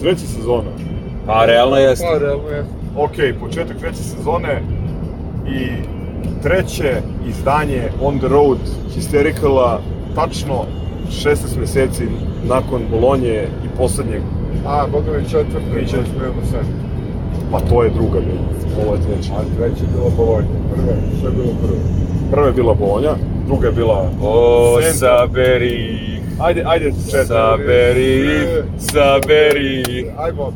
Treća sezona? Pa, realno jeste. Pa, realno jeste. Ok, početak treće sezone i treće izdanje On the Road Hystericala tačno 16 meseci nakon Bolonje i poslednjeg, A, boga mi koji smo imamo sad. pa to je druga bila, ovo je treća. A treće je bilo Bolonja. Prva, što je bilo prvo? Prva je bila Bolonja, druga je bila O, Senta. saberi, Ajde, ajde, četiri. saberi, saberi. Ajmo,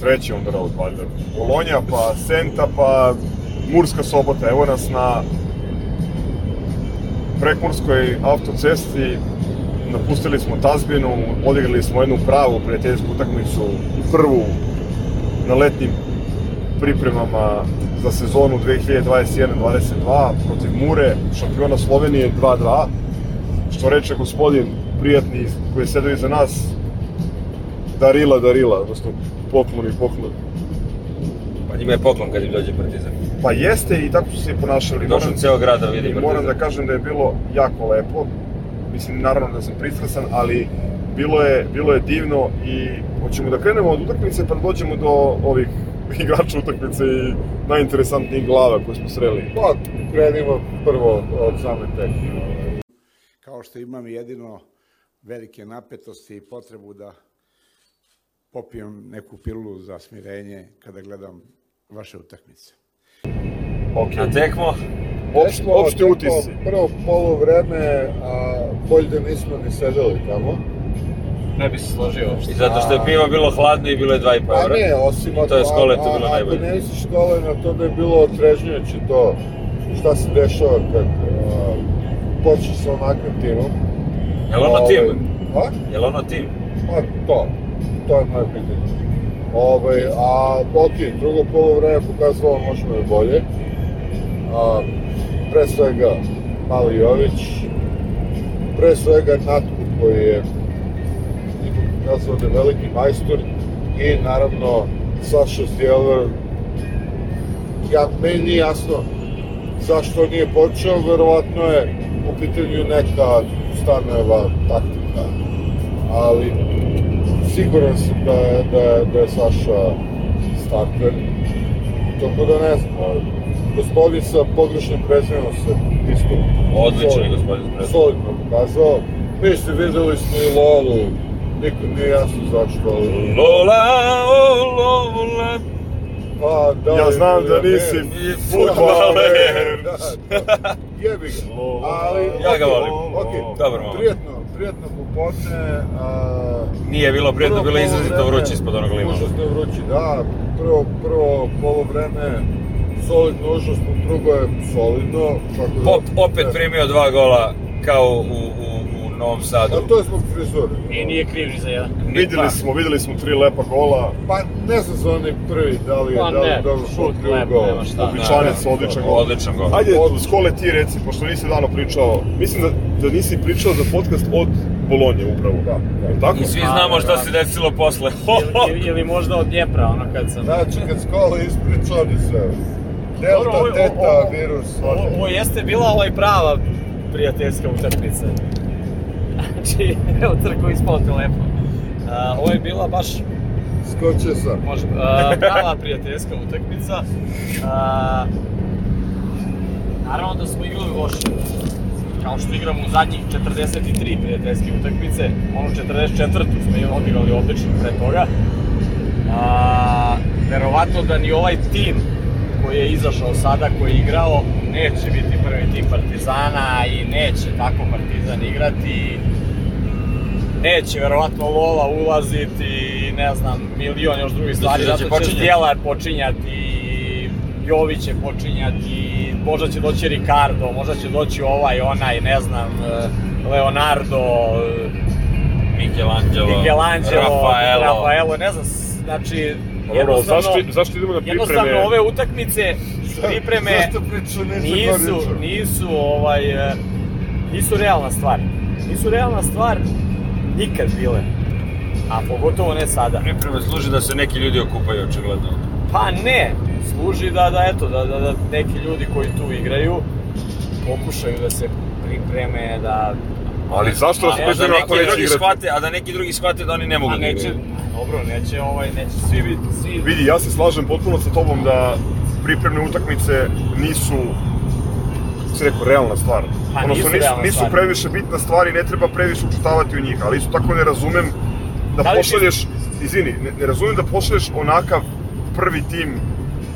Treći Road, valjda. Bolonja, pa Senta, pa Murska sobota. Evo nas na prekmurskoj autocesti. Napustili smo Tazbinu, odigrali smo jednu pravu prijateljsku utakmicu, prvu na letnim pripremama za sezonu 2021-22 protiv Mure, šampiona Slovenije 2-2. Što reče gospodin prijatni koji je sedeo iza nas, darila, darila, odnosno poklon i poklon. Pa njima je poklon kad im dođe partizan. Pa jeste i tako su se i ponašali. Došao ceo grad da vidi partizan. moram da kažem da je bilo jako lepo. Mislim, naravno da sam pristrasan, ali bilo je, bilo je divno i hoćemo da krenemo od utakmice pa da dođemo do ovih igrača utakmice i najinteresantnijih glava koje smo sreli. pa, krenimo prvo od same tehnike. kao što imam jedino velike napetosti i potrebu da popijem neku pilu za smirenje kada gledam vaše utakmice. Ok. Na tekmo, opšti tekmo, utisci. Prvo polo vreme, a bolje da nismo ni sedeli tamo. Ne bi se složio uopšte. i zato što je pivo bilo hladno i bilo je 2,5 Pa evra. ne, osim I to je koletu a- bilo najbolje. Ako ne misliš škole na to da je bilo otrežnjujuće to šta se dešava kad a, počneš sa onakvim timom. Jel ono Ovaj, tim? A? Jel ono tim? Pa to, to je moje pitanje. Ovaj, a ok, drugo polo vreme pokazalo možemo i bolje. A, pre svega Mali Jović, pre svega Natku koji je ipak pokazao da je veliki majstor i naravno Saša Stjeler ja, meni nije jasno zašto nije počeo, verovatno je u pitanju neka Stanojeva taktika, ali siguran sam da je, da je, da je Saša starter, tako da ne znam, ali gospodin sa pogrešnim prezimenom se isto Odličan je gospodin s prezimenom. solidno pokazao, mislim videli smo i Lolu, nikom nije jasno zašto, Lola, o, Lola. Pa, da Ja znam da ne, nisi ne, fudbaler. Da, da. Jebi ga. Ali, Ja ga volim. okej. Dobar. Prijetno, prijetno popodne. A, Nije bilo prijetno, bilo je izrazito vruće ispod onog limana. Užasno vruće, da. Prvo, prvo polovreme solidno, užasno, drugo je solidno. Da, Pop opet primio dva gola kao u, u, u Novom Sadu. A to je zbog frizure. I nije kriv ni za jedan. Videli smo, videli smo tri lepa gola. Pa ne znam za onaj prvi, da li je, Pa da li je dobro šut lepo, gol. nema šta. Običanec, odličan gol. Odličan gol. Ajde, Od- Skole ti reci, pošto nisi davno pričao, mislim da, da nisi pričao za podcast od Bolonje upravo. Da, da. Tako? I svi A, znamo šta da. se desilo posle. Ili, ili možda od Dnjepra, ono kad sam... Znači, kad skola ispriča, oni sve. Delta, Dobro, ovo- teta, ovo- virus, Ovo, ovo jeste bila ovaj prava prijateljska utakmica. Znači, evo ispalo te lepo. A, ovo je bila baš, Skoče sam. može, a, prava prijateljska utakmica. A, naravno da smo igrali loše. Kao što igramo u zadnjih 43 prijateljske utakmice, onu 44. smo odigrali odlično pre toga. A, verovatno da ni ovaj tim koji je izašao sada, koji je igrao, neće biti prvi tim Partizana i neće tako Partizan igrati. Neće verovatno Lola ulaziti, ne znam, milion još drugih stvari, da će zato će počinjati? Stjelar počinjati, Jović će počinjati, možda će doći Ricardo, možda će doći ovaj, onaj, ne znam, eh, Leonardo, Michelangelo, Michelangelo, Rafaelo. Rafaelo, ne znam, znači, Dobro, jednostavno, zašto, zašto idemo na pripreme? jednostavno ove utakmice, pripreme nisu, nisu, ovaj, eh, nisu realna stvar. Nisu realna stvar nikad bile, a pogotovo ne sada. Pripreme služi da se neki ljudi okupaju, očigledno. Pa ne, služi da, da, eto, da, da, da neki ljudi koji tu igraju pokušaju da se pripreme, da Ali zašto da da ako neki drugi igrati? shvate, a da neki drugi shvate da oni ne mogu A da neće, dobro, neće, ovaj, neće svi biti, svi... Vidi, ja se slažem potpuno sa tobom da pripremne utakmice nisu se rekao, realna stvar. Pa Odnosno, nisu nisu, nisu stvar. previše bitna stvar i ne treba previše učitavati u njih, ali isto tako ne razumem da, Da li ti- pošalješ, izvini, ne, ne razumem da pošalješ onakav prvi tim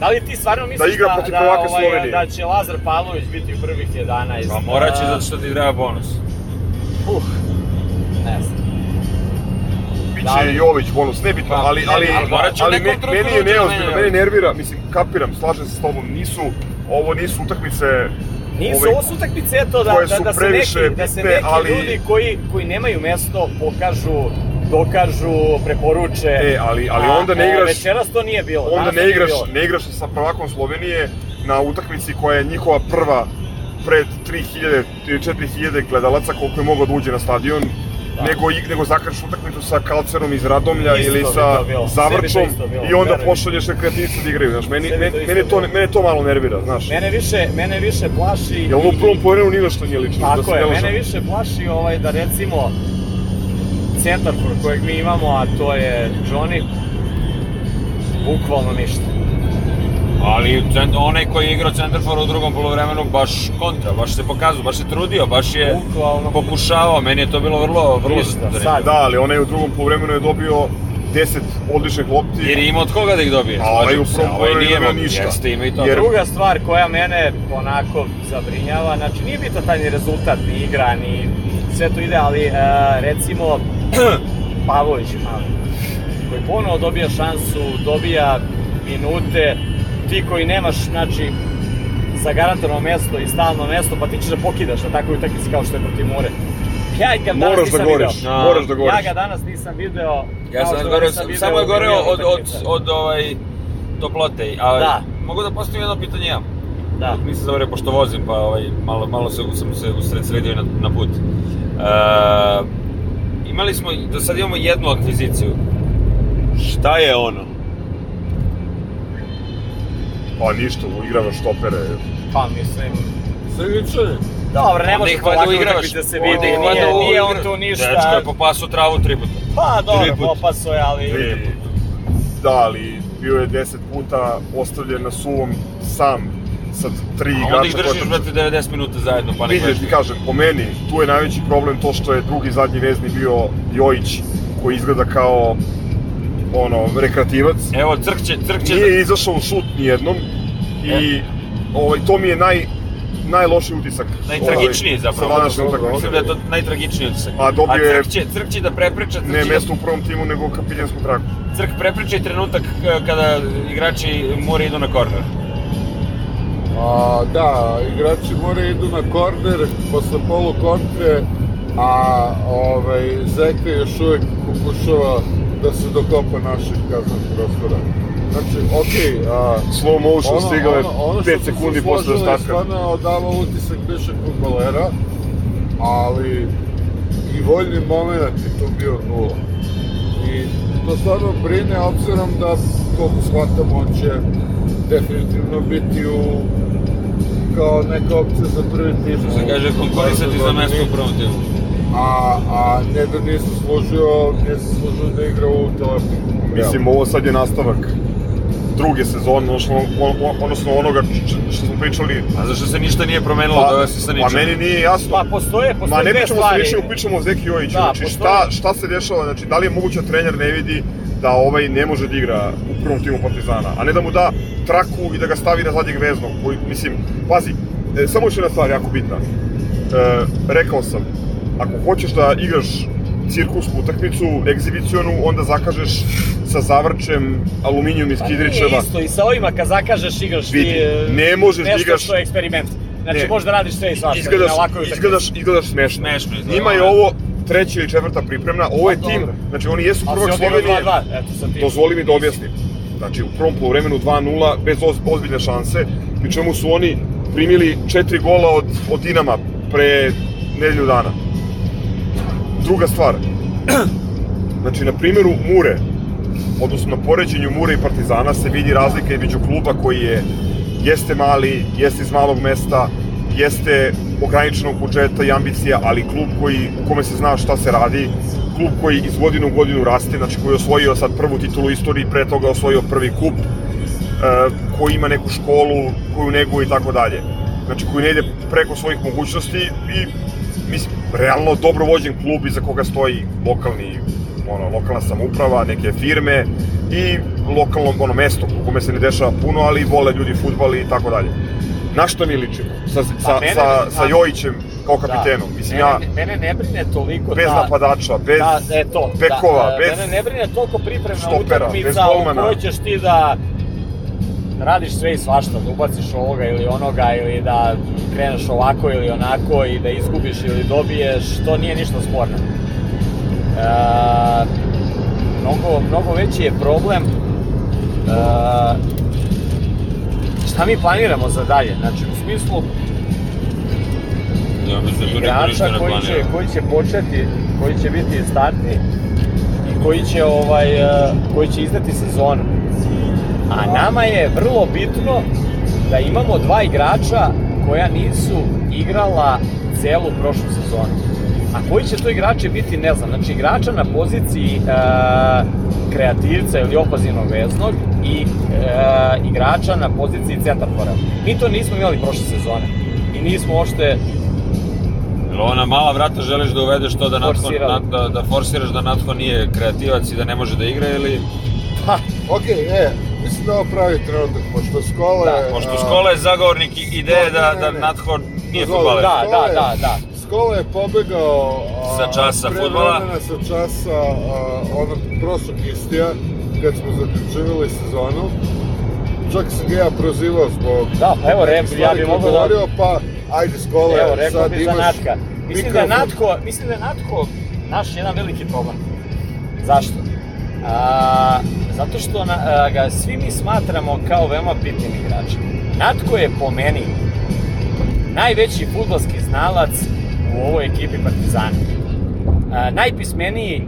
Da li ti stvarno misliš igra da, protiv da, prvaka ovaj, Slovenije? da će Lazar Pavlović biti u prvih 11? Pa morat će A, zato što ti treba bonus. Uh, ne znam. Biće Da Jović bonus, nebitno, Pa, ali, ali, ali ali me- meni je do neozbiljno, meni nervira, mislim, kapiram, slažem se s tobom, nisu, ovo nisu utakmice Nisu ovaj, ovo su utakmice eto da, da, da se neki, da se neki ali- ljudi koji, koji nemaju mesto pokažu, dokažu, preporuče. E, ali, ali onda ne igraš, Večeras to nije bilo. onda ne igraš, ne igraš sa prvakom Slovenije na utakmici koja je njihova prva pred 3000 ili 4000 gledalaca koliko je mogao da uđe na stadion, Da. nego, nego zakrš utakmicu sa Kalcerom iz Radomlja Isto ili sa Zavrčom i onda pošalješ rekreativce da igraju, znaš, meni, meni, to mene, to, mene to malo nervira, znaš. Mene više, mene više plaši... Jel u prvom povremenu ni na što nije lično, da Tako se je, mene više plaši ovaj da recimo centar kojeg mi imamo, a to je Johnny, bukvalno ništa. Ali onaj koji je igrao centarfor u drugom polovremenu baš kontra, baš se pokazao, baš se trudio, baš je Bukvalno. pokušavao, meni je to bilo vrlo, vrlo sad. Da, ali onaj u drugom povremenu je dobio 10 odličnih lopti. Jer ima od koga da ih dobije, A ovaj slažem u prvom ovaj polovremenu nije ništa. jeste, ima i to. Jer- Druga stvar koja mene onako zabrinjava, znači nije bitan taj ni rezultat, ni igra, ni sve to ide, ali e, recimo Pavlović mali, koji ponovo dobija šansu, dobija minute, ti koji nemaš, znači, zagarantovano mesto i stalno mesto, pa ti ćeš da pokidaš na takvoj utakmici kao što je protiv Mure. Ja ga danas Moraš da nisam goriš, video. Da. moraš da goriš. Ja ga danas nisam video. Ja sam goreo, samo je goreo od, od, utakmica. od ovaj, toplote. A, Da. Mogu da postavim jedno pitanje ja? Da. Nisam zavreo pošto vozim, pa ovaj, malo, malo se, sam se usred sredio na, na put. E, imali smo, do sad imamo jednu akviziciju. Šta je ono? Pa ništa, uigravaš štopere. Pa mislim, Segičani. Dobro, ne Onda može ih to valjda ovako da se vidi, nije, valjda nije on tu ništa. Dečko je popasao travu tri puta. Pa dobro, popaso je, ali... I, da, ali bio je 10 puta ostavljen na suvom sam sa tri A onda ih igrača. držiš, brate, 90 minuta zajedno, pa ne gledaš. ti kažem, po meni, tu je najveći problem to što je drugi zadnji vezni bio Jojić, koji izgleda kao ono, rekreativac. Evo, crkće, crkće... Nije izašao u šut nijednom i ovaj, to mi je naj, najlošiji utisak. Najtragičniji ovaj, zapravo. Sa današnje Dobro, utakmice. Mislim da je to najtragičniji utisak. A dobio je- crkće, crkće da prepriča, Ne crkće, mesto u prvom timu, nego kapitensku traku. crk prepriča i trenutak k- kada igrači mora idu na korner. A, da, igrači moraju idu na korner posle polu kontre, a ovaj, Zeka još uvek pokušava da se dokopa naših kaznog prostora. Znači, okej, a, Slow motion stigao je 5 što sekundi su posle složili ostatka. Stvarno je odavao utisak bivšeg futbolera, ali i voljni moment je tu bio nula. I to stvarno brine, obzirom da, koliko shvatam, on će definitivno biti u kao neka opcija za prvi tim. Što se kaže, konkurisati za mesto u prvom timu. A, a ne da nije zaslužio, nije zaslužio da igra u telefonu. Mislim, ovo sad je nastavak druge sezone, odnosno, on- on- odnosno onoga što smo pričali. A zašto se ništa nije promenilo, doveo se sa pa ničim? meni nije jasno. Pa postoje, Ma postoje ne dve pričamo se stvari. više, pričamo o Zeki Jojiću. Da, znači, postoje- šta, šta se dešava? Znači, da li je moguće da trener ne vidi da ovaj ne može da igra u prvom timu Partizana, a ne da mu da traku i da ga stavi na zadnjeg veznog, koji, mislim, pazi, e, samo još jedna stvar jako bitna. E, rekao sam, ako hoćeš da igraš cirkusku utakmicu, egzibicionu, onda zakažeš sa zavrčem aluminijum iz Pa Kidričeva. nije isto, i sa ovima kad zakažeš igraš ti... Vidi, e, ne možeš da nešto igraš- što je eksperiment. Znači, Ne. možeš da radiš sve i svašta. izgledaš, izgledaš, izgledaš smešno. Smešno izgleda, Njima je da. ovo treća ili četvrta pripremna, ovo je Pa, tim, dobro. znači oni jesu prvak Slovenije, 2-2, eto sa tim. dozvoli mi da objasnim. Znači u prvom poluvremenu 2-0, bez oz, ozbiljne šanse, pri čemu su oni primili četiri gola od, od Dinama pre nedelju dana. Druga stvar, znači na primjeru Mure, odnosno na poređenju Mure i Partizana se vidi razlika između kluba koji je jeste mali, jeste iz malog mesta, jeste ograničenog budžeta i ambicija, ali klub koji, u kome se zna šta se radi, klub koji iz godine u godinu raste, znači koji je osvojio sad prvu titulu u istoriji, pre toga osvojio prvi kup, e, koji ima neku školu koju neguje i tako dalje. Znači koji ne ide preko svojih mogućnosti i mislim, realno dobro vođen klub iza koga stoji lokalni ono, lokalna samouprava, neke firme i lokalno ono, mesto u kome se ne dešava puno, ali vole ljudi futbal i tako dalje. Na što mi ličimo? Sa, sa, Pa mene- sa, sa Jojićem kao kapitenom. Mislim, ja, mene, mene ne brine toliko bez da... napadača, bez da, e, to, bekova, da, e, bez... Mene ne brine toliko pripremna štopera, utakmica u kojoj ćeš ti da radiš sve i svašta, da ubaciš ovoga ili onoga ili da kreneš ovako ili onako i da izgubiš ili dobiješ, to nije ništa sporno. E, mnogo, mnogo veći je problem e, šta mi planiramo za dalje, znači u smislu Ja mislim da igrača koji će, koji će početi, koji će biti startni i koji će, ovaj, e, koji će izdati sezonu. A nama je vrlo bitno da imamo dva igrača koja nisu igrala celu prošlu sezonu. A koji će to igrači biti, ne znam. Znači, igrača na poziciji e, kreativca ili opazivnog veznog i e, igrača na poziciji centarfora. Mi to nismo imali prošle sezone. I nismo uopšte Jel ona mala vrata želiš da uvedeš to da, Natko, na, da, da forsiraš da Natko nije kreativac i da ne može da igra ili... pa, Ok, e, mislim da ovo pravi trenutak, pošto Skola Da, je... Pošto a, Skola je zagovornik ideje Da, da, da. Natko nije futbaler. Da, da, da, da. Skola je pobegao a, Sa časa vremena sa časa a, onog prošlog istija kad smo zaključivali sezonu čak sam ga ja prozivao zbog Da, pa evo, Rem, ja bi koje mogao da- govorio, pa ajde Skola, Evo, rekao sad imaš Natka. Mislim da je mikrofon. Natko, mislim da je Natko naš jedan veliki problem. Zašto? A, zato što na, a, ga svi mi smatramo kao veoma bitnim igračem. Natko je po meni najveći futbalski znalac u ovoj ekipi Partizana. A, najpismeniji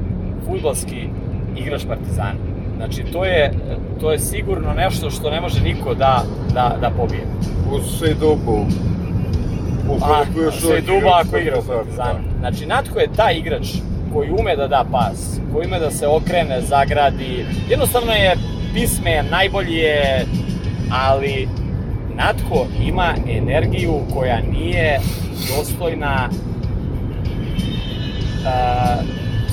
futbalski igrač Partizana. Znači, to je, to je sigurno nešto što ne može niko da, da, da pobije. uz Sejdubu A, ukoliko još uvijek ako igra u Partizanu. Znači, Natko je taj igrač koji ume da da pas, koji ume da se okrene, zagradi. Jednostavno je pismen, najbolji je, ali Natko ima energiju koja nije dostojna a,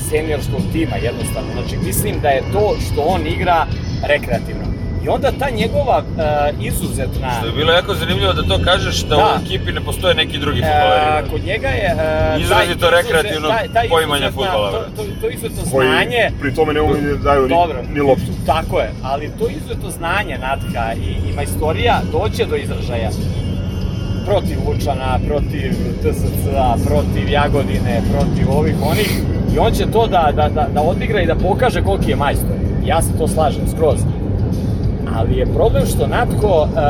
seniorskog tima, jednostavno. Znači, mislim da je to što on igra rekreativno. I onda ta njegova a, izuzetna... Što je bilo jako zanimljivo da to kažeš da, Da. u ekipi ne postoje neki drugi E, futbaleri. kod njega je... e, Izrazito rekreativno taj- taj poimanje fudbala, To, to, to izuzetno koji znanje... pri tome ne umeju da daju ni, Dobro. ni loptu. Tako je, ali to izuzetno znanje Natka i, i majstorija doće do izražaja protiv Lučana, protiv TSC-a, protiv Jagodine, protiv ovih onih i on će to da, da, da, da odigra i da pokaže koliki je majstor. Ja se to slažem, skroz. Ali je problem što Natko e,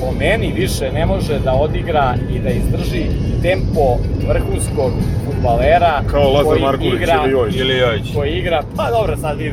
po meni više ne može da odigra i da izdrži tempo vrhunskog futbalera Kao Lazar koji Marković igra, ili Jojić. Ili Jojić. koji igra, pa dobro sad vi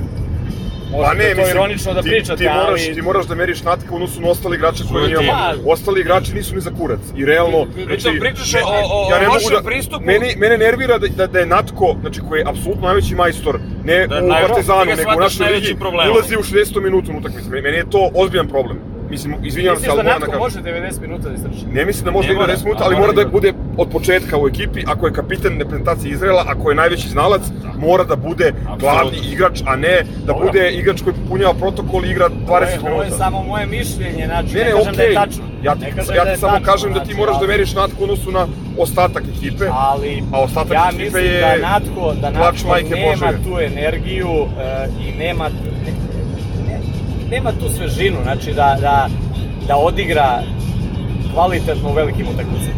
možete Pa ne, to mislim, ironično da ti, pričate, ti moraš, ali... ti moraš da meriš natka u odnosu na ostali igrače koje Čuj ti. imamo. Ostali igrači nisu ni za kurac. I realno, Pritom pričaš ne- o, o, ja ne mogu da, pristupu. Meni, mene nervira da, da, da je Natko, znači koji je apsolutno najveći majstor, ne Da, u naj- Partizanu, ti ga nego u našoj ligi, ulazi u 60. minutu na utakmicu. Meni je to ozbiljan problem. Mislim, izvinjavam se, ali da moram da kažem. može 90 minuta da istrči? Ne mislim da može da igra mora, 10 minuta, ali mora da da bude od početka u ekipi. Ako je kapiten reprezentacije Izraela, ako je najveći znalac, mora da bude glavni igrač, a ne da bude igrač koji popunjava protokol i igra 20 Ovo je, ovo je minuta. samo moje mišljenje, znači Ne, ne, ne, kažem da okej. je tačno. Ja ti, ja da ti je samo tačno, kažem da ti znači, moraš da ali- meriš natku u odnosu na ostatak ekipe. ali A ostatak ja ekipe je da Natko, da plač Natko nema Božje. tu energiju e, i nema ne, ne, nema tu svežinu, znači da, da, da odigra kvalitetno u velikim utakmicama.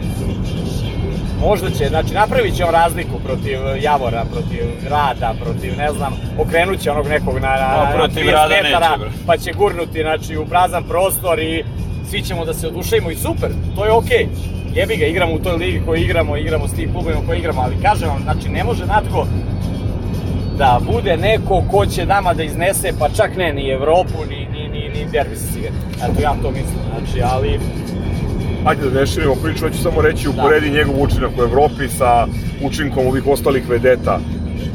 Možda će, znači napravit će on razliku protiv Javora, protiv Grada, protiv, ne znam, okrenut će onog nekog na, na, na protiv 30 Rada neće, metara, bre. pa će gurnuti, znači, u prazan prostor i svi ćemo da se oduševimo i super, to je okej. Jebi ga, igramo u toj ligi koju igramo, igramo s tim klubovima koji igramo, ali kažem vam, znači ne može Natko da bude neko ko će nama da iznese, pa čak ne, ni Evropu, ni, ni, ni, ni derbi sa cigaretom. Eto, ja to mislim, znači, ali ajde da ne širimo priču, hoću samo reći, uporedi njegov učinak u Evropi sa učinkom ovih ostalih vedeta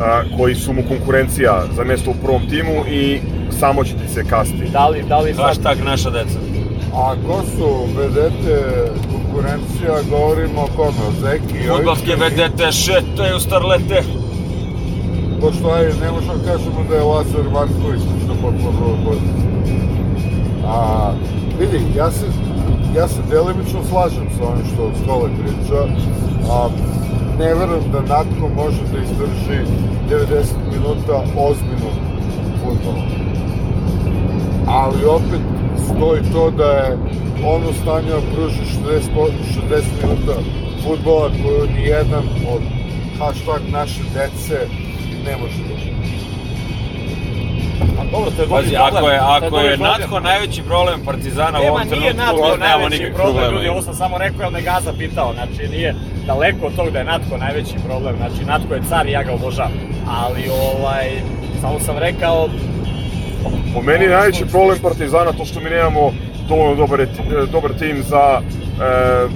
a, koji su mu konkurencija za mesto u prvom timu i samo će ti se kasti. Da li, da li sad... Hashtag naša deca. A ko su vedete konkurencija, govorimo o kome, o Zeki, Futbalske vedete šetaju starlete. Pošto aj, ne možemo da kažemo da je Lazar Marković što potpuno drugo. A, vidi, ja se, ja se delimično slažem sa onim što Skole priča, a ne verujem da Natko može da izdrži 90 minuta ozbiljnog futbola. Ali opet stoji to da je on u stanju da pruži 60, po- 60 minuta futbola koju ni jedan od hashtag naše dece ne može da dobro, to je Pazi, problem. ako je, ako je problem. Natko najveći problem Partizana u ovom nije trenutku, Natko nemamo najveći nikakvih problem, problema. ljudi, ovo sam samo rekao, jer me Gaza pitao, znači nije daleko od tog da je Natko najveći problem, znači Natko je car i ja ga obožavam, ali ovaj, samo sam rekao, Po meni je najveći problem Partizana to što mi nemamo dovoljno dobar, dobar tim za e,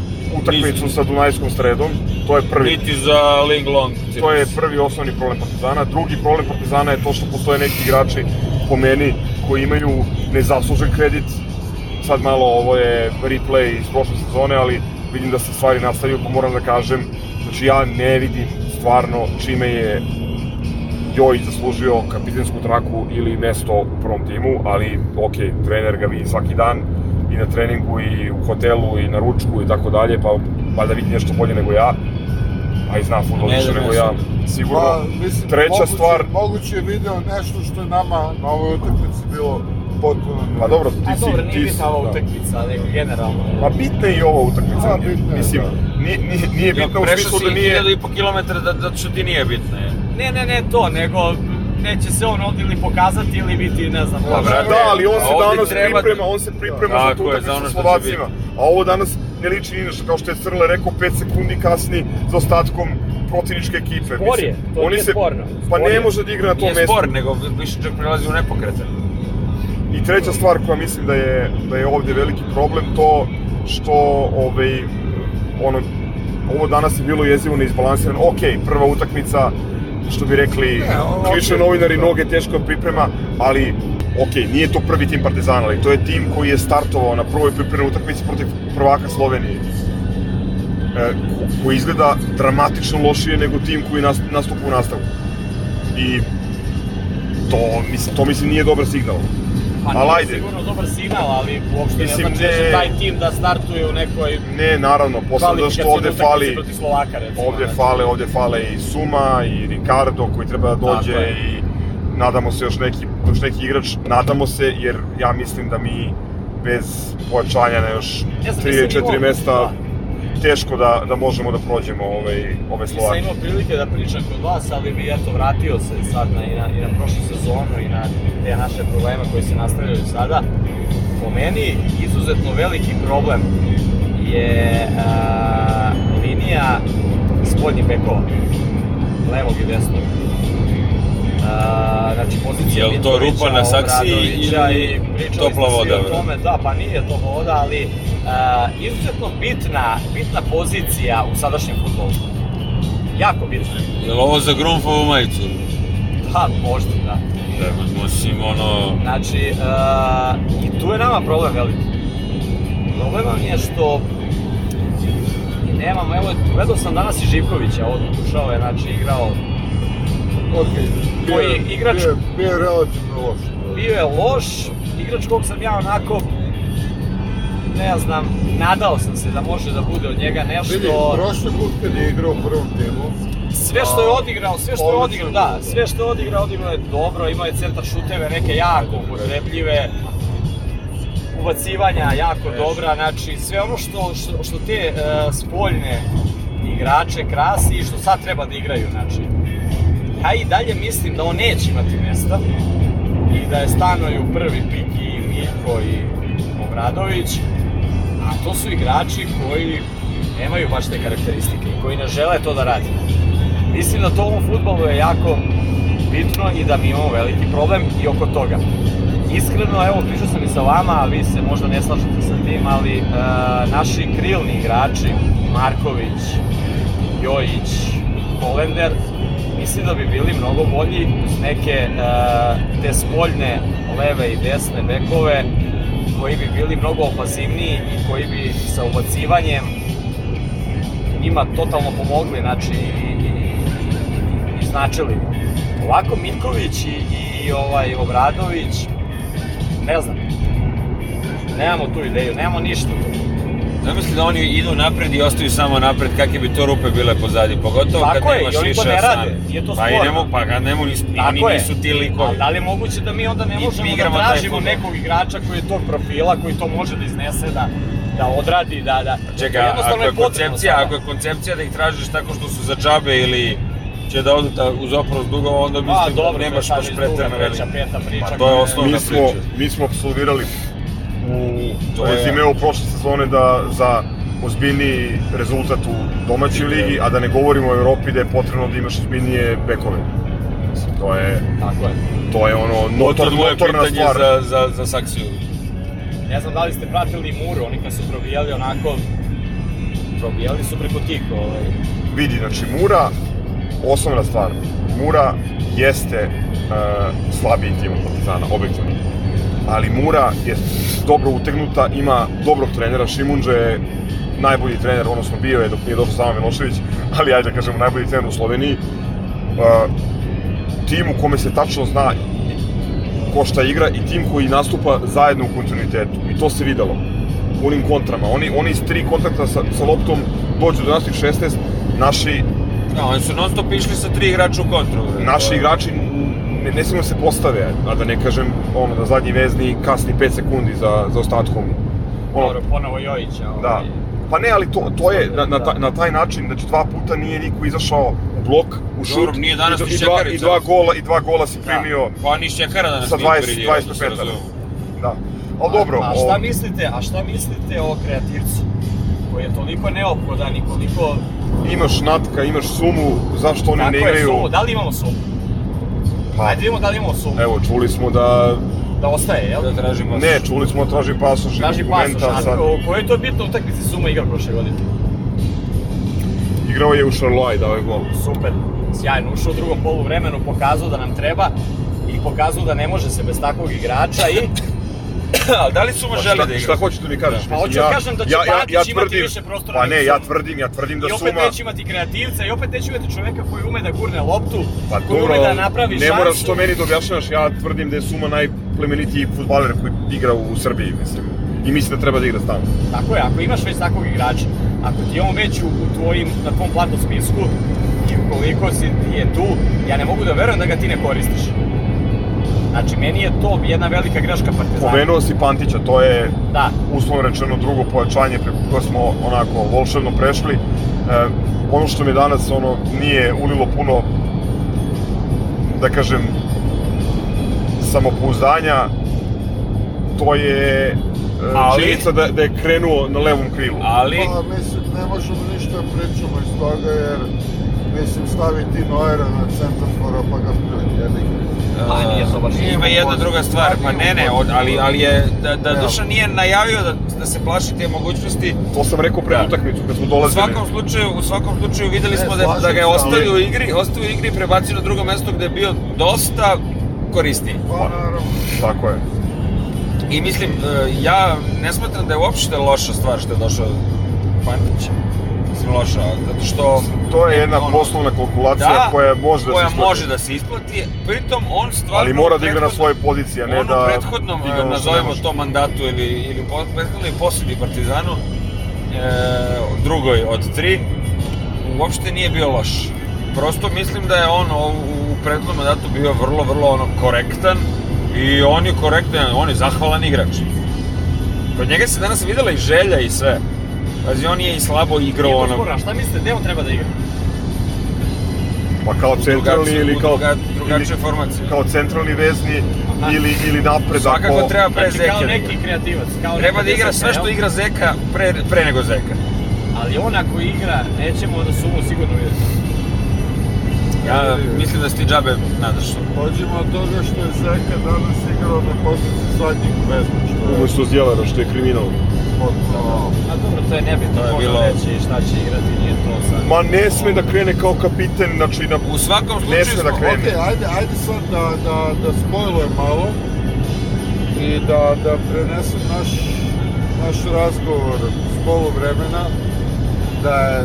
utakmicu sa Dunajskom sredom. To je prvi. Niti za Ling Long. To je prvi osnovni problem Partizana. Drugi problem Partizana je to što postoje neki igrači, po meni, koji imaju nezaslužen kredit. Sad malo ovo je replay iz prošle sezone, ali vidim da se stvari nastavljaju, pa moram da kažem, znači ja ne vidim stvarno čime je Joj zaslužio kapitensku traku ili mesto u prvom timu, ali ok, trener ga vidi svaki dan i na treningu i u hotelu i na ručku i tako dalje, pa valjda vidi nešto bolje nego ja, a i zna futbol više nego ja ja, sigurno. Pa, mislim, Treća moguće, stvar, Moguće je video nešto što je nama na ovoj utakmici bilo potpuno... pa dobro, ti a si, dobro, nije ti si, bitna ova da. utakmica, nego generalno. Pa bitna je i ova utakmica, A, bitna je, mislim, da. nije, nije, nije bitna u Prešao smislu si da nije... 1000 kilometara da, da što ti nije bitno. Je. Ne, ne, ne to, nego neće se on ovdje ili pokazati ili biti, ne znam, Pa, loš. brate, Da, ali on se danas treba- priprema, on se priprema za Tako tu za utakmicu sa Slovacima. A ovo danas ne liči što, kao što je Crle rekao, 5 sekundi kasni za ostatkom protivničke ekipe. Spor je, to oni nije se, sporno. Pa ne može da igra na tom Nije mestu. spor, nego više čak prelazi u nepokretan. I treća stvar koja mislim da je, da je ovde veliki problem, to što ovaj, ono, ovo danas je bilo jezivo neizbalansirano. Ok, prva utakmica, što bi rekli, Ne, ovo- novinari, noge teško priprema, ali ok, nije to prvi tim Partizana, ali to je tim koji je startovao na prvoj pripremnoj utakmici protiv prvaka Slovenije. E, ko- koji izgleda dramatično lošije nego tim koji nas, nastupa u nastavku. I to, mislim, to mislim nije dobar signal. Pa ali ajde. sigurno dobar signal, ali uopšte Mislim, ne znači da ne- će taj tim da startuje u nekoj Ne, naravno, posle da što ovde fali, Slovaka, recimo. ovde znači. fale, ovde fale i Suma i Ricardo koji treba da dođe i nadamo se još neki, još neki igrač, nadamo se jer ja mislim da mi bez pojačanja na još Ja sam 3 mislim ili 4 imao- mesta teško da, da možemo da prođemo ovaj, ove Nisam Slovake. imao prilike da pričam kod vas, ali bi eto vratio se sad na, i, na, i na prošlu sezonu i na te naše probleme koji se nastavljaju sada. Po meni izuzetno veliki problem je a, linija spoljnih bekova, levog i desnog. A, znači pozicija Jel to rupa na Obradovića ili topla voda, o tome, da, pa nije topla voda, ali a, izuzetno bitna, bitna pozicija u sadašnjem futbolu. Jako bitna. Je li ovo za Grunfovu majicu? Da, možda, da. Da, mislim, ono... Znači, uh, i tu je nama problem veliki. Problem nam je što nemamo, evo, gledao sam danas i Živkovića, ovdje ušao je, znači, igrao, Ok, bio, Koji je- igrač- Bio, je- bio je relativno loš. bio je loš, igrač kog sam ja onako, ne znam, nadao sam se da može da bude od njega Vidi, nešto, prošli put kad je igrao u prvom timu, sve što je odigrao, sve što je odigrao, da, sve što je odigrao, odigrao je dobro, imao je centar šuteve, neke jako upotrebljive, ubacivanja jako dobra, znači sve ono što, što, što te e, spoljne igrače krasi i što sad treba da igraju, znači. Ja i dalje mislim da on neće imati mesta i da je stanoju prvi pik i Miljko i Obradović, a to su igrači koji nemaju baš te karakteristike i koji ne žele to da radi. Mislim da to u futbolu je jako bitno i da mi imamo veliki problem i oko toga. iskreno, evo, pričao sam i sa vama, a vi se možda ne slažete sa tim, ali e, naši krilni igrači, Marković, Jojić, Kolender, mislim da bi bili mnogo bolji uz neke e, te spoljne leve i desne bekove koji bi bili mnogo opazivniji i koji bi sa ubacivanjem njima totalno pomogli, znači i, i, i značili. Ovako Miljković i, i ovaj Obradović, ne znam, nemamo tu ideju, nemamo ništa tu. Zamisli da oni idu napred i ostaju samo napred, kakve bi to rupe bile pozadi, pogotovo Tako kad je, nemaš i oni više to ne rade, nije to Pa i sporno. nemo, pa ga nemo, nis, oni je. nisu ti A likovi. da li je moguće da mi onda ne možemo da tražimo nekog igrača koji je tog profila, koji to može da iznese, da, da odradi, da, da... Čekaj, to a- jednostavno ako je potrebno koncepcija, sada. ako je koncepcija da ih tražiš tako što su za džabe ili će da odu ta, uz oprost dugova, onda Pa, mislim dobro, da nemaš to je baš pretrano peta priča. Pa to je osnovna Mi smo, priča. mi smo absolvirali u To je- prošle sezone da za ozbiljniji rezultat u domaćoj ligi, a da ne govorimo o Evropi da je potrebno da imaš ozbiljnije bekove. Mislim, to je, Tako je. to je ono To notor, notorna stvar. za, za, za Saksiju. Ne znam da li ste pratili Muru, oni kad su probijali onako, probijali su preko tih, ovaj, Vidi, znači Mura, osnovna stvar, Mura jeste uh, slabiji tim od Partizana, objektivno. Ali Mura je dobro utegnuta, ima dobrog trenera, Šimunđe je najbolji trener, odnosno bio je dok nije došao Sama Milošević, ali ajde da kažemo najbolji trener u Sloveniji. Uh, tim u kome se tačno zna ko šta igra i tim koji nastupa zajedno u kontinuitetu. I to se videlo u onim kontrama. Oni, oni iz tri kontakta sa, sa loptom dođu do naših 16, naši, Da, oni su non stop išli sa tri igrača u kontru. naši igrači ne, ne smiju da se postave, a da ne kažem ono, da zadnji vezni kasni 5 sekundi za, za ostatkom. Ono, dobro, ponovo Jojića. Ovaj, da. Pa ne, ali to, to je na, na, taj, na taj način, znači dva puta nije niko izašao u blok, u šut, Dobro, nije danas i, ni i, dva, i dva gola, i dva gola si primio Pa ni Šekara danas sa nije 20, pridio, 25 da se metara. razumemo. Da. Ali dobro, A šta o- mislite, a šta mislite o kreativcu? Koji je toliko neophodan i koliko... imaš Natka, imaš Sumu, zašto oni Kako ne je igraju? sumu? Da li imamo sumu? Pa, Ajde vidimo da li imamo sumu. evo, čuli smo da... Da ostaje, jel? Da tražimo... Ne, čuli smo da traži pasoš i Traži dokumenta. pasoš, sad. a u kojoj to bitno utakmici Suma igra prošle godine? Igrao je u Charleroi, dao je gol. Super, sjajno, ušao u drugom polu vremenu, pokazao da nam treba i pokazao da ne može se bez takvog igrača i Ali da li Suma želi šta, da igra? šta hoćeš da mi kažeš? Pa hoću da kažem da će Pantić imati više prostora Pa ne, ja Suma. tvrdim, ja tvrdim da i opet Suma... neće imati kreativca i opet neće imati čoveka koji ume da gurne loptu, Pa koji dobro, ume da napravi ne šansu. moraš to meni da objašnjavaš, ja tvrdim da je Suma najplemenitiji futbaler koji igra u Srbiji, mislim. I mislim da treba da igra stalno. Tako je, ako imaš već takvog igrača, ako ti je on već u, u tvojim, na tvom platnom spisku i ukoliko si je tu, ja ne mogu da verujem da ga ti ne koristiš. Znači, meni je to jedna velika greška Partizana. Pomenuo si Pantića, to je Da, uslovno rečeno drugo pojačanje preko koje smo onako volševno prešli. E, ono što mi danas ono nije ulilo puno da kažem samopouzdanja to je e, Ali- činjenica da, da je krenuo na levom krilu. Ali, Pa, mislim, ne možemo ništa da pričamo iz toga, jer, mislim, stavi ti Noera na centrafora, pa ga pljuj, jebi ga. Pa, nije to baš Ima jedna druga stvar, pa ne, ne, od, ali, ali je, da, da. Dušan nije najavio da, da se plaši te mogućnosti, To sam rekao pred Da. utakmicu kad smo U dolazili. svakom slučaju, u svakom slučaju videli Ne, smo da, da ga je ostavio u igri, ostavio u igri i prebacio na drugo mesto gde je bio dosta korisniji. Pa, naravno. Tako je. I mislim, e, ja ne smatram da je uopšte loša stvar što je došao Pantić. Mislim, loša, zato što... To je jedna ono, poslovna kalkulacija da, koja može da koja se isplati. može da se isplati, pritom on stvarno... Ali mora da igra na svoje pozicije, a ne da u prethodnom, što ne nazovemo to mandatu ili, ili prethodnoj posjedi Partizanu, e, drugoj od tri, uopšte nije bio loš. Prosto mislim da je on u prethodnom mandatu bio vrlo, vrlo ono, korektan i on je korektan, on je zahvalan igrač. Kod njega se danas videla i želja i sve. Pazi, on je i slabo igrao nije to ono... sporno, a šta mislite, gde on treba da igra? Pa kao centralni ili kao, druga- drugačije ili formacije. kao centralni vezni Aha. ili, ili napred Svakako ako... treba pre Znači, Zeke kao neki kreativac. Kao Treba da igra sve što igra Zeka pre, pre nego Zeka. Ali on ako igra, nećemo da sumu sigurno vidjeti. Ja mislim da si ti džabe nadaš. Pođemo od toga što je Zeka danas igrao na poziciji zadnjeg vezma, što je Umesto Zdjelera, što je kriminal. Potpuno... A dobro, to je nebitno, To je bilo- reći šta će igrati, nije to sad. Ma ne sme da krene kao kapiten, znači na... U svakom Ne slučaju sme da smo... krene. Ok, ajde, ajde sad da, da, da spojlujem malo i da, da prenesem naš, naš razgovor s poluvremena, da je,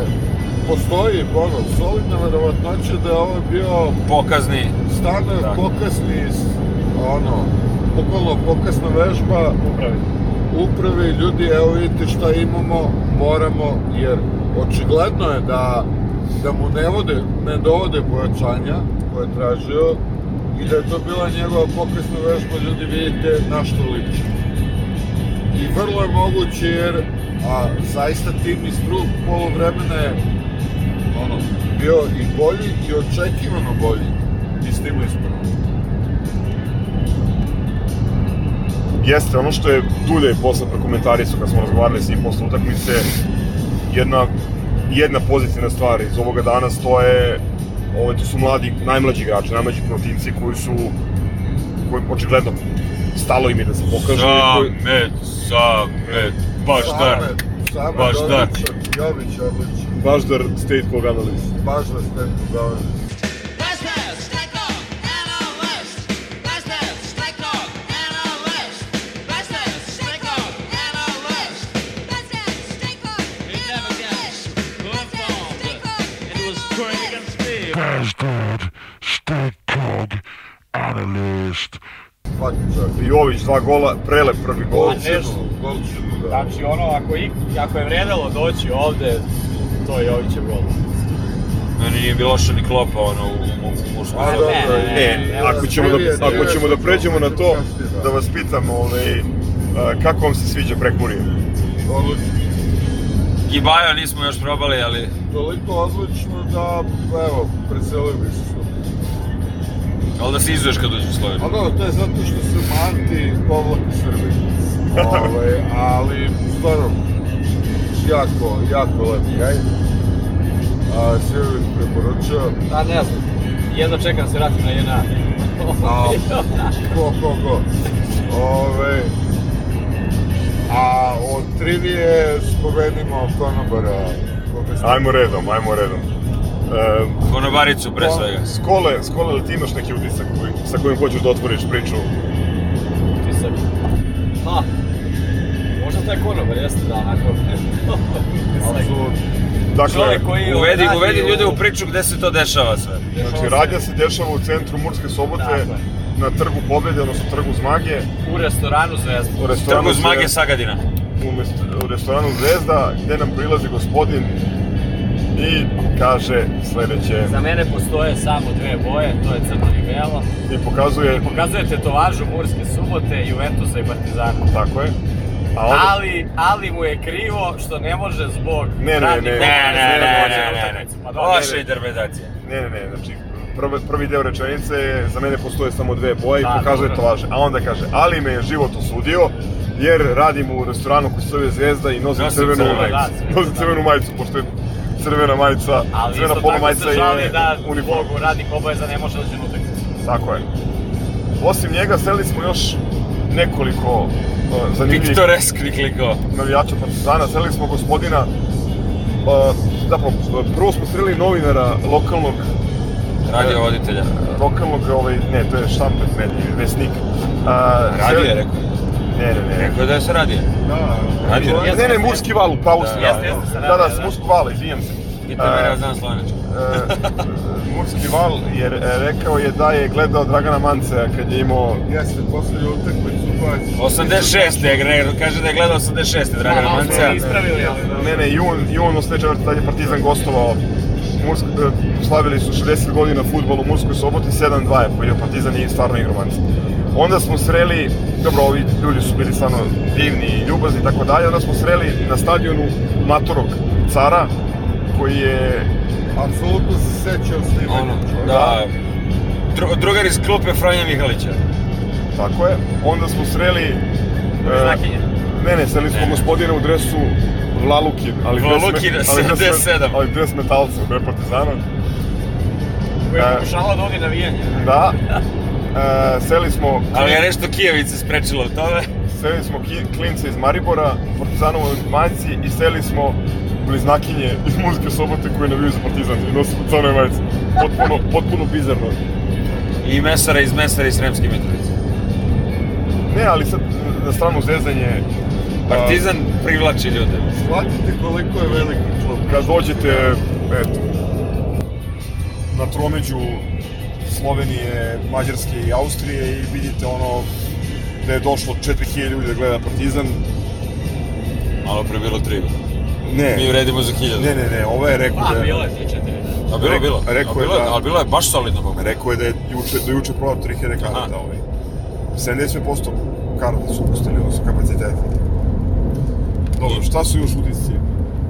postoji ono, solidna verovatnoća da je ovo bio Pokazni. stvarno Tako. pokasni, s- ono, bukvalno pokasna vežba Upravi. Upravi, ljudi, evo vidite šta imamo, moramo, jer očigledno je da, da mu ne, vode, ne dovode pojačanja koje je tražio i da je to bila njegova pokresna vežba, ljudi vidite na što liči. I vrlo je moguće jer a, zaista tim iz drugog polovremena je ono, bio i bolji i očekivano bolji iz tima prvog. Jeste, ono što je Dulje posle prokomentarisao kad smo razgovarali s njim posle utakmice, jedna, jedna pozitivna stvar iz ovoga danas, to je, ovo, to su mladi, najmlađi igrači, najmlađi protivnici koji su, koji očigledno stalo im je da se pokažu. koji- Samet, Samet, baš dar. Samet Baš dar. odličan, Jović odličan. Baždar State Kog analist. Baš da ste dali. Buster, State Cog Analyst. Jović, dva gola, prelep prvi gol. Da. Znači, ono, ako, i, ako je vredalo doći ovde, to je Jovićev gol. Meni nije bilo loša ni klopa, ono, u, u, u mušku. A dobro, ne, E, ne, ako ćemo da, ako ćemo da pređemo na to, da vas pitam, ovaj, kako vam se sviđa Prekmurje? Odlično. Gibajo nismo još probali, ali... Toliko odlično da, evo, preselio bi se sutra. Ali da se izuješ kad uđeš u Sloveniju. A dobro, to je zato što su anti povlak Srbi. Ove, ali, stvarno, jako, jako lep kraj. A, sve bih preporučio. A ne znam, jedno čekam da se vratim na jedna. A, ko, ko, ko. Ove, a od trivije spomenimo konobara. Ajmo redom, ajmo redom. E, Konobaricu pre svega. Skole, Skole, li ti imaš neki utisak koji, sa kojim hoćeš da otvoriš priču? Utisak. Ha, možda taj konobar jeste da onako. Apsolutno. Dakle, Čovjek koji Uvedi, uvedi ljude u priču gde se to dešava sve. znači, radnja se dešava u centru Murske sobote, Tako je. Na trgu Pobjede, odnosno trgu Zmage, U restoranu Zvezda. u restoranu Trgu Zmage Zvezda- Sagadina. u, u restoranu Zvezda, gde nam prilazi gospodin i kaže sledeće Za mene postoje samo dve boje, to je crno i belo. i pokazuje, Pokazuje tetovažu Murske subote, Juventusa i Partizana. tako je, a onda, Ali, ali mu je krivo što ne može zbog Ne, ne, radnih ne, Ne, ne, obaveza da ne, dođe ne, na ne, utakmicu. Pa ne. dobro, Vaša ne. interpretacija. ne, ne, ne, znači, prvi, prvi deo rečenice je, za mene postoje samo dve boje i Da, pokazuje to laže, a onda kaže, ali me je život osudio, jer radim u restoranu koji se zove Zvezda i nosim crvenu crvenu, majicu. da, Nosim da. crvenu majicu, pošto je crvena majica, Ali crvena isto polo tako majica se žali je da uniform. zbog radnih obaveza ne može doći na utakmicu. Tako je. Osim njega seli smo još nekoliko uh, zanimljivih Piktoresknih likova. navijača Partizana. Seli smo gospodina, uh, zapravo, prvo smo sreli novinara lokalnog, Radio voditelja. lokalnog, ovaj, ne, to je štampet medij, vesnik. Uh, Radio je rekao. Ne, ne, ne. Rekao je da je se radio. Da, Radio. to je- Ne, ne, Murski val, u pravu si. Da, da. jeste, jeste, sa Da, da, da. Murskog vala, izvinjam se. Pitaj mene, ja znam slovenački. uh, Murski val, jer e, rekao je da je gledao Dragana Mancea kad je imao Jeste, poslije utakmicu pa... 86. je, gre- kaže da je gledao 86. Dragana ali da. Ne, ne, jun, jun 84. tad je Partizan gostovao. Mursk, e, slavili su 60 godina futbol u Murskoj soboti, 7-2 je pojio Partizan i stvarno igromanci. Onda smo sreli, dobro, ovi ljudi su bili stvarno divni i ljubazni i tako dalje, onda smo sreli na stadionu Matorog cara, koji je, Apsolutno se sećao snimanja. Ono, da. Dru, drugar iz klupe Franja Mihalića. tako je, onda smo sreli... e, Znakinje. ne, ne, sreli smo Ne. gospodina u dresu Vlalukin, ali Vlalukin, ali dres me- 77. Ali dres metalca, ne Partizana. Koji je E. pokušavao da odi navijanje. Da. E, seli smo, Ali je nešto Kijevice sprečilo od tome. seli smo ki- klince iz Maribora, Partizanovoj majici i seli smo bliznakinje iz Muzike Sobote koje naviju za Partizan i nosu crne majice. Potpuno, potpuno bizarno. I mesara iz mesara iz Sremske Mitrovice. Ne, ali sad na stranu zezanje, a, Partizan privlači ljude. Shvatite koliko je veliki klub. kad dođete, eto, na tromeđu Slovenije, Mađarske i Austrije i vidite ono da je došlo 4000 ljudi da gleda Partizan. Malo pre bilo tri. Ne, Mi vredimo za hiljadu. ne, ne, ne, ovo je rekao A, da bilo je 3-4. A bilo je bilo. Rekao A je da- Ali bilo je baš solidno. Rekao je da je juče, da juče prodao 3000 karata ovaj. 70% karata su pustili, odnosno kapaciteta. Dobro, šta su još utisci?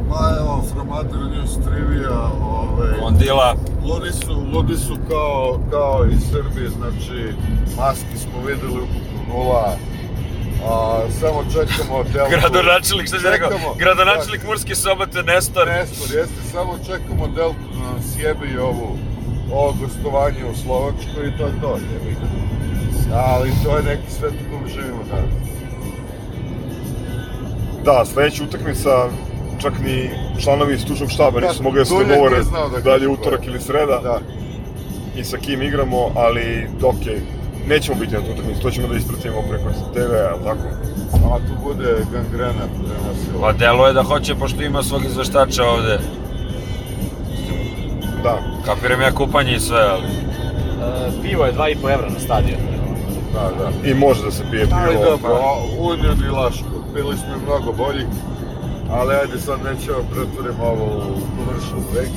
Ma evo, Fromater News Trivia, Ondila. ludi su, ludi su kao, kao i Srbi, znači, maski smo videli ukupno nula, a, samo čekamo delku. Gradonačelnik, šta si rekao? Čekamo. Gradonačelnik Murske sobote, Nestor. Nestor, jeste, samo čekamo delku da nam sjebe i ovu, ovo gostovanje u Slovačkoj i to je to, jebi. Ali to je neki svet u kojem živimo danas. Da, sledeća utakmica, čak ni članovi stručnog štaba nisu Da, mogli da se dogovore da da li je kaže utorak ili sreda Da. i sa kim igramo, ali ok, nećemo biti na tu utakmicu, to ćemo da ispratimo preko TV-a, tako? A tu bude gangrena prenosila. Pa delo je da hoće, pošto ima svog izveštača ovde. Da, Kapiram ja kupanje i sve, ali... E, pivo je 2,5 evra na stadionu. Da, da. i može da se pije Ali pivo. dobro, a Union i Laško, bili smo mnogo bolji, ali ajde sad nećemo pretvorimo ovo u commercial break.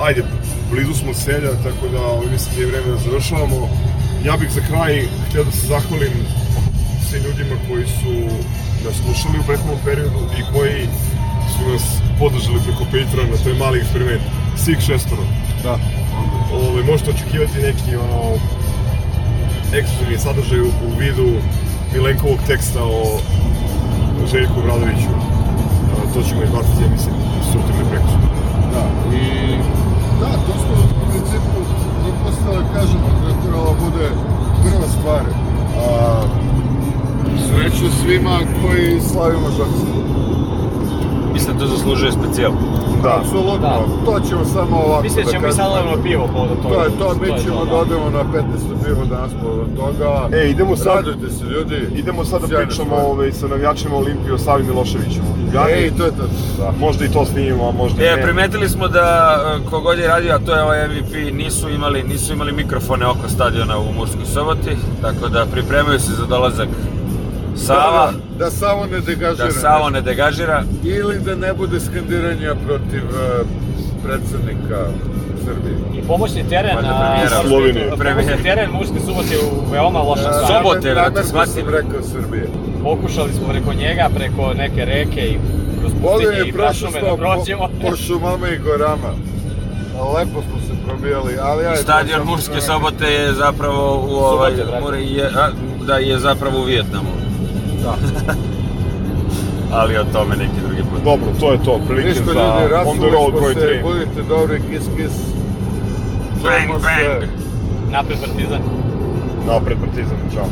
Ajde, blizu smo selja, tako da ovaj, mislim da je vreme da završavamo. Ja bih za kraj htio da se zahvalim svim ljudima koji su nas slušali u prethodnom periodu i koji su nas podržali preko Patreona, to je mali eksperiment. Svih šestoro. Da. Ove, možete očekivati neki ono, ekskluzivni sadržaj u vidu Milenkovog teksta o Željku Bradoviću. A, To ćemo izbaciti, ja mislim, sutra ili preko. Da, i da, to smo u principu propostali, kažemo, da je trebalo bude prva stvar. A, sreću svima koji slavimo žrtvu. Mislim da to zaslužuje specijal. Da. Apsolutno, Da. to ćemo samo ovako Mislim da ćemo mi sad odemo pivo povodom toga. To je to, mi ćemo da. da odemo na 15. pivo danas povodom toga. E, idemo sad- Radujte se ljudi. Idemo sad da pričamo stvar. ovaj, sa navijačima Olimpije o Savi Miloševiću. Ej, to je to. Da. Možda i to snimimo, a možda E, ne. primetili smo da e, kogod je radio, a to je ovaj MVP, nisu imali, nisu imali mikrofone oko stadiona u Murskoj soboti, tako da pripremaju se za dolazak Sava, Da, da Savo ne degažira. da Savo ne degažira. Ili da ne bude skandiranja protiv uh, predsednika Srbije. I pomoćni teren na. Slovenije. Pomoćni teren Murske subote u veoma lošem Da, stanju. Namer- brate, namerno shvati. sam rekao Srbije. Pokušali smo preko njega, preko neke reke i kroz pustinje je i prošlo prašume da smo prođemo. po, po šumama i gorama. Lepo smo se probijali, ali ajde. Stadion Murske sobote je zapravo u ovaj, Subote, je, a, da je zapravo u Vijetnamu. Da. Ali o tome neki drugi put. Dobro, to je to, prilike Ništa za ljudi, On the Road broj se, 3. budite dobri, kiss kiss. Bang, Čujemo se. bang. Napred Partizan. Napred Partizan, čao.